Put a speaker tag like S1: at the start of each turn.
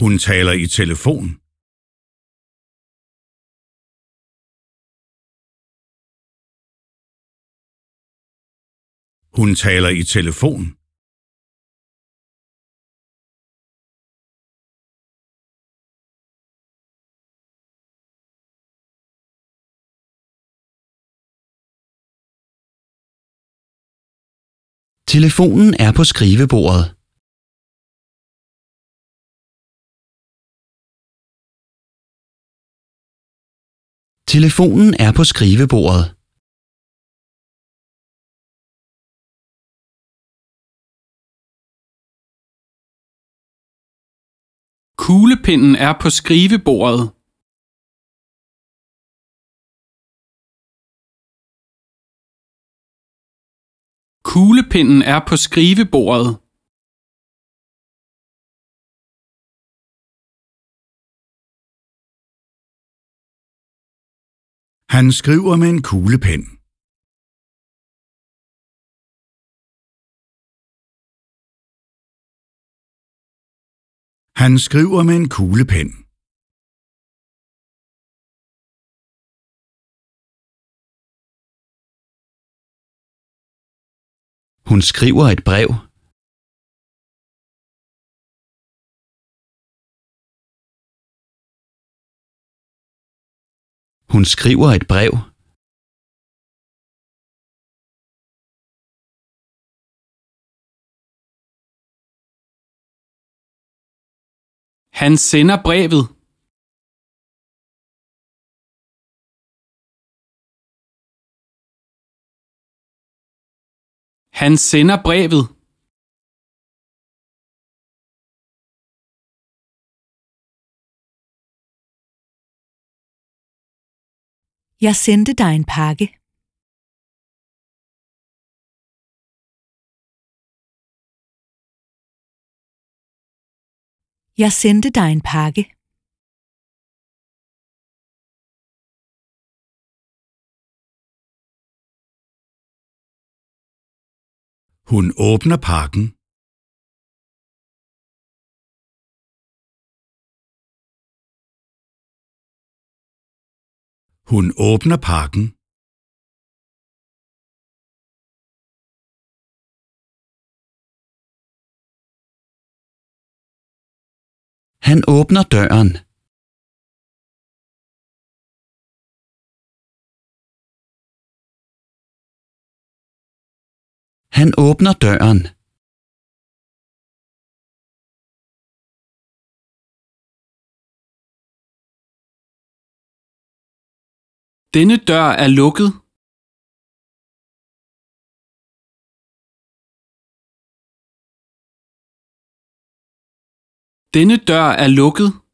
S1: Hun taler i telefon. Hun taler i telefon.
S2: Telefonen er på skrivebordet. Telefonen er på skrivebordet.
S3: Kuglepinden er på skrivebordet. Kuglepinden er på skrivebordet.
S1: Han skriver med en kuglepen. Han skriver med en kuglepen.
S2: Hun skriver et brev. Hun skriver et brev.
S3: Han sender brevet. Han sender brevet.
S4: Jeg sendte dig en pakke. Jeg sendte dig en pakke.
S1: Hun åbner pakken. Hun åbner pakken.
S2: Han åbner døren. Han åbner døren.
S3: Denne dør er lukket. Denne dør er lukket.